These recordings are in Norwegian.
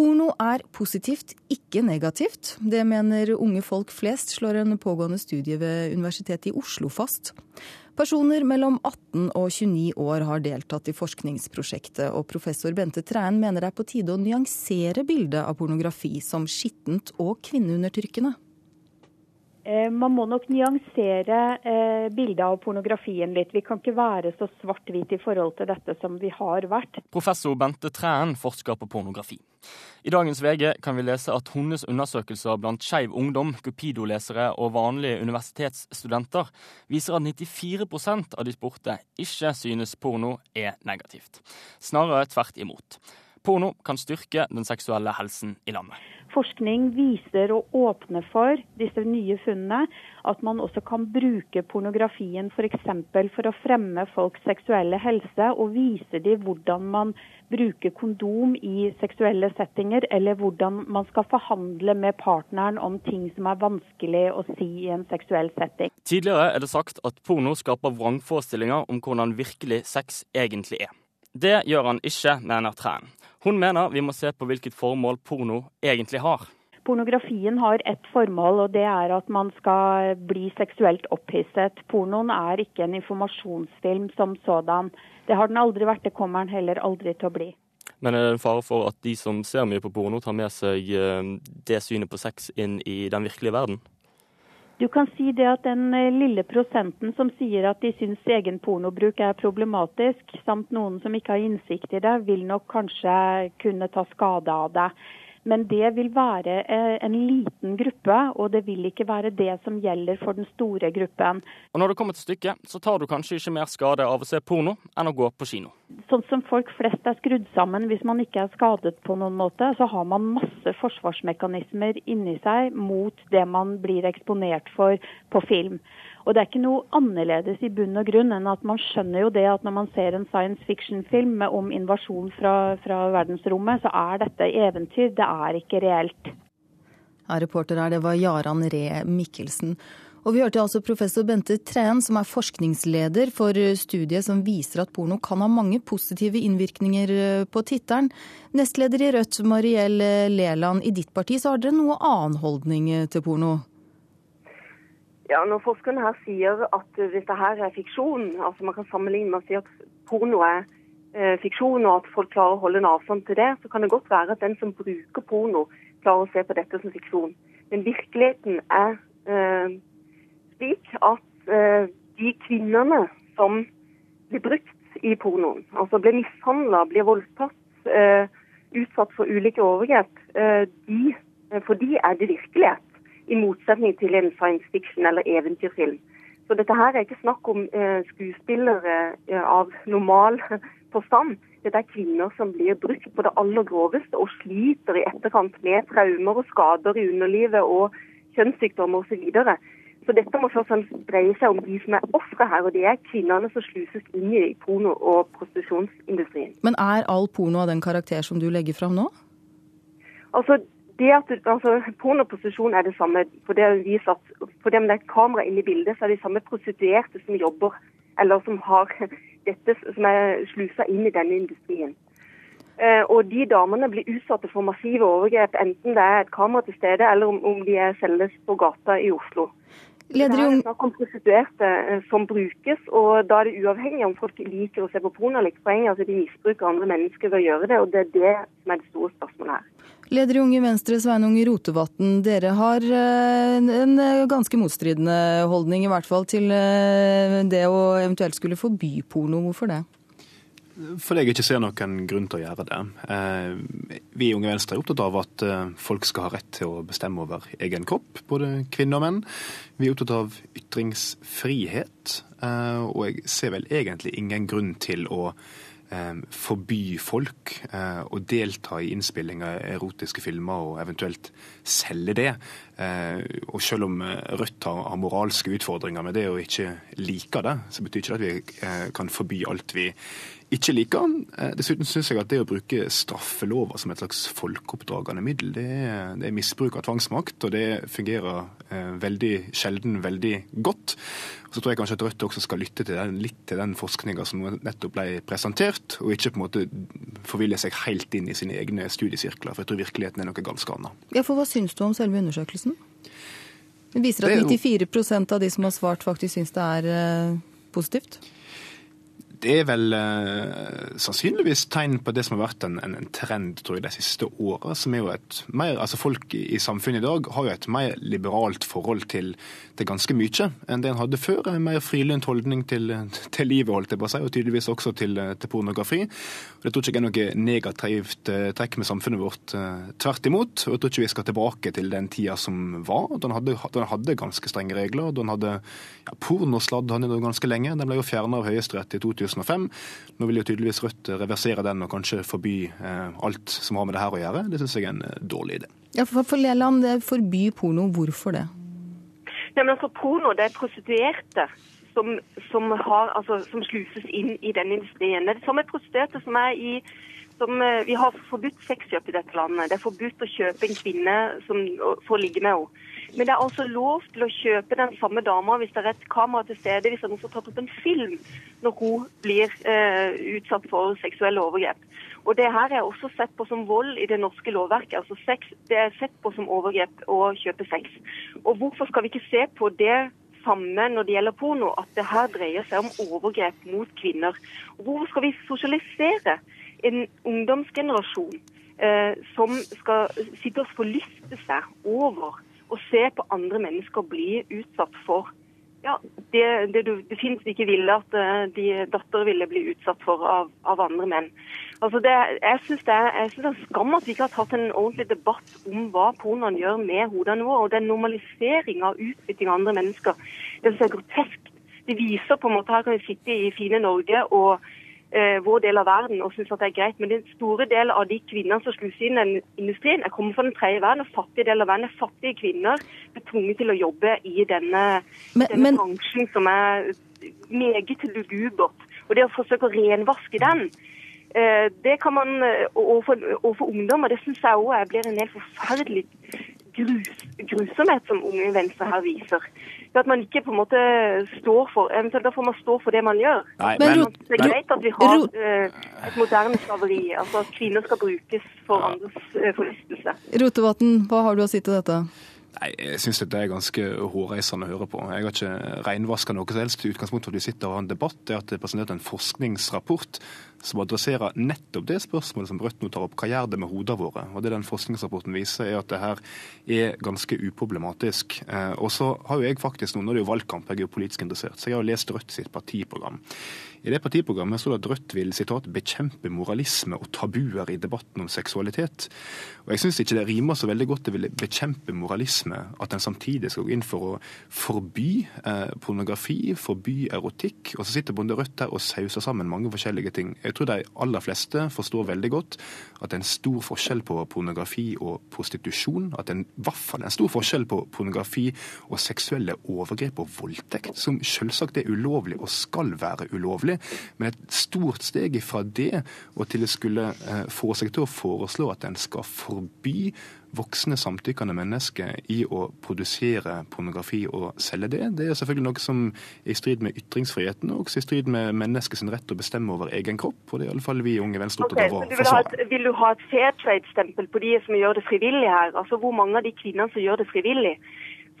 Porno er positivt, ikke negativt. Det mener unge folk flest, slår en pågående studie ved Universitetet i Oslo fast. Personer mellom 18 og 29 år har deltatt i forskningsprosjektet, og professor Bente Træen mener det er på tide å nyansere bildet av pornografi som skittent og kvinneundertrykkende. Eh, man må nok nyansere eh, bildet av pornografien litt. Vi kan ikke være så svart-hvit i forhold til dette som vi har vært. Professor Bente Træen forsker på pornografi. I dagens VG kan vi lese at hennes undersøkelser blant skeiv ungdom, Cupido-lesere og vanlige universitetsstudenter viser at 94% av de spurte ikke synes porno er negativt. Snarere tvert imot. Porno kan styrke den seksuelle helsen i landet. Forskning viser å åpne for disse nye funnene. At man også kan bruke pornografien f.eks. For, for å fremme folks seksuelle helse, og vise dem hvordan man bruker kondom i seksuelle settinger, eller hvordan man skal forhandle med partneren om ting som er vanskelig å si i en seksuell setting. Tidligere er det sagt at porno skaper vrangforestillinger om hvordan virkelig sex egentlig er. Det gjør han ikke, mener Træn. Hun mener vi må se på hvilket formål porno egentlig har. Pornografien har ett formål, og det er at man skal bli seksuelt opphisset. Pornoen er ikke en informasjonsfilm som sådan. Det har den aldri vært, det kommer den heller aldri til å bli. Men er det en fare for at de som ser mye på porno, tar med seg eh, det synet på sex inn i den virkelige verden? Du kan si det at den eh, lille prosenten som sier at de syns egen pornobruk er problematisk, samt noen som ikke har innsikt i det, vil nok kanskje kunne ta skade av det. Men det vil være eh, en liten gruppe, og det vil ikke være det som gjelder for den store gruppen. Og Når det kommer til stykket, så tar du kanskje ikke mer skade av å se porno enn å gå på kino? Sånn som folk flest er skrudd sammen, hvis man ikke er skadet på noen måte, så har man masse forsvarsmekanismer inni seg mot det man blir eksponert for på film. Og det er ikke noe annerledes i bunn og grunn enn at man skjønner jo det at når man ser en science fiction-film om invasjon fra, fra, verdensrommet, så er dette eventyr. Det er ikke reelt. Ja, reporter her, det var Jaran Ree Mikkelsen. Og vi hørte altså professor Bente Treen, som er forskningsleder for studiet som viser at porno kan ha mange positive innvirkninger eh, på tittelen. Nestleder i Rødt, Mariell Leland, i ditt parti så har dere noe annen holdning til porno? Ja, Når forskerne her sier at dette her er fiksjon, altså man kan sammenligne med å si at porno er eh, fiksjon, og at folk klarer å holde en avstand til det, så kan det godt være at den som bruker porno, klarer å se på dette som fiksjon. Men virkeligheten er eh, slik at eh, de kvinnene som blir brukt i pornoen, altså blir mishandla, blir voldtatt, eh, utsatt for ulike overgrep, eh, de, for de er det virkelighet i motsetning til en science fiction eller eventyrfilm. Så dette her er ikke snakk om eh, skuespillere eh, av normal forstand. Dette er kvinner som blir brukt på det aller groveste og sliter i etterkant med traumer og skader i underlivet og kjønnssykdommer osv. Så, videre. så dette må først og fremst dreie seg om de som er ofre her, og det er kvinnene som sluses inn i porno- og prostitusjonsindustrien. Men er all porno av den karakter som du legger fram nå? Altså, det at altså, Pornoposisjon er det samme. For det, at, for det med et kamera inne i bildet, så er det de samme prostituerte som jobber, eller som har dette som er slusa inn i denne industrien. Eh, og de damene blir utsatte for massive overgrep, enten det er et kamera til stede, eller om, om de er selges på gata i Oslo. Leder det er snakk om prostituerte eh, som brukes, og da er det uavhengig om folk liker å se på porno eller ikke. Poenget altså de misbruker andre mennesker ved å gjøre det, og det er det som er det store spørsmålet her. Leder i Unge Venstre, Sveinung Rotevatn. Dere har eh, en eh, ganske motstridende holdning, i hvert fall til eh, det å eventuelt skulle forby porno. Hvorfor det? Fordi jeg ikke ser noen grunn til å gjøre det. Vi i Unge Venstre er opptatt av at folk skal ha rett til å bestemme over egen kropp, både kvinner og menn. Vi er opptatt av ytringsfrihet, og jeg ser vel egentlig ingen grunn til å Eh, forby folk eh, å delta i innspilling av erotiske filmer og eventuelt selge det. Eh, og selv om Rødt har moralske utfordringer med det og ikke liker det, så betyr ikke det at vi kan forby alt vi ikke liker. han. dessuten syns jeg at det å bruke straffelover som et slags folkeoppdragende middel, det er, det er misbruk av tvangsmakt, og det fungerer eh, veldig sjelden veldig godt. Og så tror jeg kanskje at Rødt også skal lytte til den, litt til den forskninga som nettopp ble presentert, og ikke på en måte forville seg helt inn i sine egne studiesirkler, for jeg tror virkeligheten er noe ganske annet. Ja, for hva syns du om selve undersøkelsen? Den viser at 94% av de som har svart, faktisk syns det er eh, positivt? Det er vel eh, sannsynligvis tegn på det som har vært en, en, en trend tror jeg, de siste åra. altså Folk i, i samfunnet i dag har jo et mer liberalt forhold til, til ganske mye enn det en hadde før. En mer frilynt holdning til, til, livet, holdt jeg på å si, og tydeligvis også til, til pornografi. Og Det tror ikke jeg er noe negativt eh, trekk med samfunnet vårt. Eh, tvert imot. og Jeg tror ikke vi skal tilbake til den tida som var. Da en hadde, hadde, ganske strenge regler. Da en hadde ja, Pornosladd han ganske lenge. Den ble jo fjerna av Høyesterett i 2000 2005. Nå vil jo tydeligvis Rødt reversere den og kanskje forby eh, alt som har med det her å gjøre. Det syns jeg er en eh, dårlig idé. Ja, for, for Leland, forby porno. Hvorfor det? Ja, men altså, Porno det er prostituerte som, som, har, altså, som sluses inn i den industrien. Det er som er prostituerte som er i som, eh, vi har forbudt sexkjøp i dette landet. Det er forbudt å kjøpe en kvinne som, for å ligge med henne. Men det er altså lov til å kjøpe den samme dama hvis det er et kamera til stede, hvis som har tatt opp en film når hun blir eh, utsatt for seksuelle overgrep. Og Det her er også sett på som vold i det norske lovverket. altså sex, Det er sett på som overgrep å kjøpe sex. Og Hvorfor skal vi ikke se på det samme når det gjelder porno, at det her dreier seg om overgrep mot kvinner? Og Hvorfor skal vi sosialisere en ungdomsgenerasjon eh, som skal sitte og forlyste seg over å se på andre mennesker bli utsatt for ja, det, det du definitivt ikke ville at uh, de datter ville bli utsatt for av, av andre menn. Altså det, jeg syns det, det, er skam at vi ikke har tatt en ordentlig debatt om hva pornoen gjør med hodene våre. Og den normalisering av utbytting av andre mennesker. Det synes jeg er grotesk. Det viser på en måte Her kan vi sitte i fine Norge og eh, vår del av verden og syns at det er greit. Men den store del av de kvinnene som sluser inn den industrien, jeg kommer fra den tredje verden. Og fattige del av verden er fattige kvinner er tvunget til å jobbe i denne, men, denne men... bransjen som er meget lugubert. Og det å forsøke å renvaske den, eh, det kan man eh, overfor, overfor ungdommer, det syns jeg òg blir en helt forferdelig grus, grusomhet som Unge Venstre her viser at man ikke på en måte står for eventuelt Da får man stå for det man gjør. Nei, men, men, det er greit at vi har uh, et moderne slaveri. Altså at kvinner skal brukes for andres uh, forlystelse. Rotevatn, hva har du å si til dette? Nei, Jeg syns dette er ganske hårreisende å høre på. Jeg har ikke reinvaska noe som helst. Utgangspunktet for at vi sitter og har en debatt, er at det er presentert en forskningsrapport som adresserer nettopp det spørsmålet som Rødt nå tar opp. Hva gjør det med hodene våre? Og Det den forskningsrapporten viser, er at det her er ganske uproblematisk. Eh, og så har jo jeg faktisk nå, nå er det jo valgkamp, jeg er jo politisk interessert, så jeg har lest Rødt sitt partiprogram. I det partiprogrammet står det at Rødt vil citat, 'bekjempe moralisme og tabuer i debatten om seksualitet'. Og Jeg syns ikke det rimer så veldig godt det vil bekjempe moralisme at en samtidig skal gå inn for å forby eh, pornografi, forby erotikk. Og så sitter Bonde Rødt der og sauser sammen mange forskjellige ting. Jeg tror de aller fleste forstår veldig godt at det er en stor forskjell på pornografi og prostitusjon. At det er i hvert fall en stor forskjell på pornografi og seksuelle overgrep og voldtekt, som selvsagt er ulovlig og skal være ulovlig mulig. Men et stort steg ifra det og til det skulle eh, få seg til å foreslå at en skal forby voksne samtykkende mennesker i å produsere pornografi og selge det. Det er selvfølgelig noe som er i strid med ytringsfriheten og også i strid med menneskets rett til å bestemme over egen kropp. og det er i alle fall vi unge Venstre opptatt av å forsvare. Vil du ha et fair trade-stempel på de som gjør det frivillig her? Altså Hvor mange av de kvinnene som gjør det frivillig,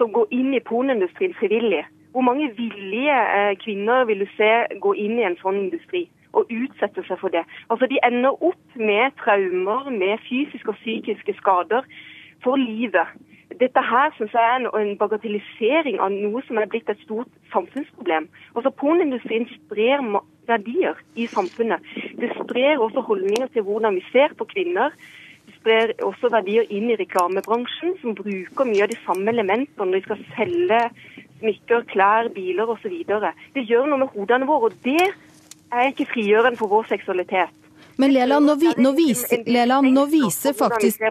som går inn i pornoindustrien frivillig, hvor mange villige eh, kvinner vil du se gå inn i en sånn industri og utsette seg for det? Altså De ender opp med traumer, med fysiske og psykiske skader for livet. Dette her synes jeg er en bagatellisering av noe som er blitt et stort samfunnsproblem. Altså Pornoindustrien sprer verdier i samfunnet. Det sprer også holdninger til hvordan vi ser på kvinner. Det sprer også verdier inn i reklamebransjen, som bruker mye av de samme elementene når de skal selge smykker, klær, biler osv. Det gjør noe med hodene våre, og det er ikke frigjørende for vår seksualitet. Men Leland, nå, vi, nå, viser, Leland, nå viser faktisk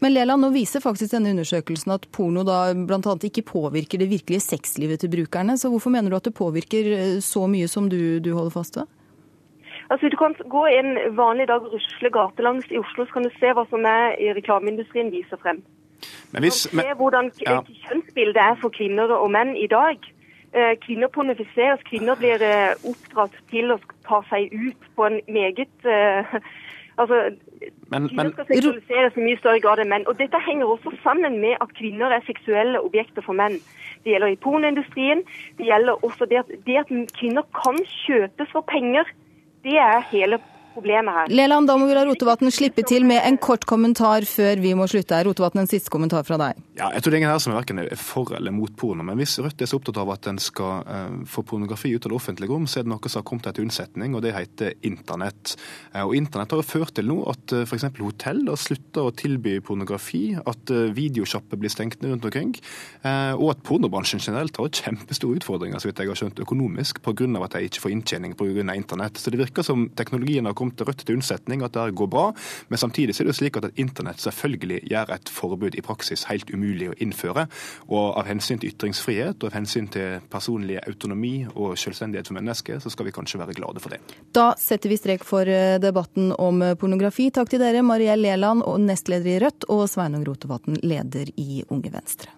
Men Leland, nå viser faktisk denne undersøkelsen at porno da bl.a. ikke påvirker det virkelige sexlivet til brukerne. Så hvorfor mener du at det påvirker eh, så mye som du, du holder fast ved? Altså, Du kan gå en vanlig dag og rusle gatelangs i Oslo, så kan du se hva som er i reklameindustrien viser frem. Men hvis, Man ser hvordan ja. kjønnsbildet er for kvinner og menn i dag. Eh, Kvinner pornofiseres, kvinner blir eh, oppdratt til å ta seg ut på en meget eh, Altså, men, Kvinner skal seksualiseres i mye større grad enn menn. Og Dette henger også sammen med at kvinner er seksuelle objekter for menn. Det gjelder i pornoindustrien. Det gjelder også det at, det at kvinner kan kjøpes for penger. Det er hele problemet her. Leland, da må vi la Rotevatn slippe til med en kort kommentar før vi må slutte her. Rotevatn, en siste kommentar fra deg. Ja, jeg tror det er ingen her som er hverken er for eller mot porno. Men hvis Rødt er så opptatt av at en skal eh, få pornografi ut av det offentlige rom, så er det noe som har kommet til unnsetning, og det heter internett. Eh, og internett har jo ført til nå at uh, f.eks. hotell har slutta å tilby pornografi, at uh, videosjapper blir stengt ned rundt omkring, eh, og at pornobransjen generelt har kjempestore utfordringer, så vidt jeg har skjønt, økonomisk, pga. at de ikke får inntjening pga. internett. Så det virker som teknologien har kommet Rødt til unnsetning, at det går bra. Men samtidig er det slik at internett selvfølgelig gjør et forbud i praksis helt umulig å innføre. Og av hensyn til ytringsfrihet og av hensyn til personlig autonomi og selvstendighet for mennesker, så skal vi kanskje være glade for det. Da setter vi strek for eh, debatten om pornografi. Takk til dere, Mariell Leland, nestleder i Rødt, og Sveinung Rotevatn, leder i Unge Venstre.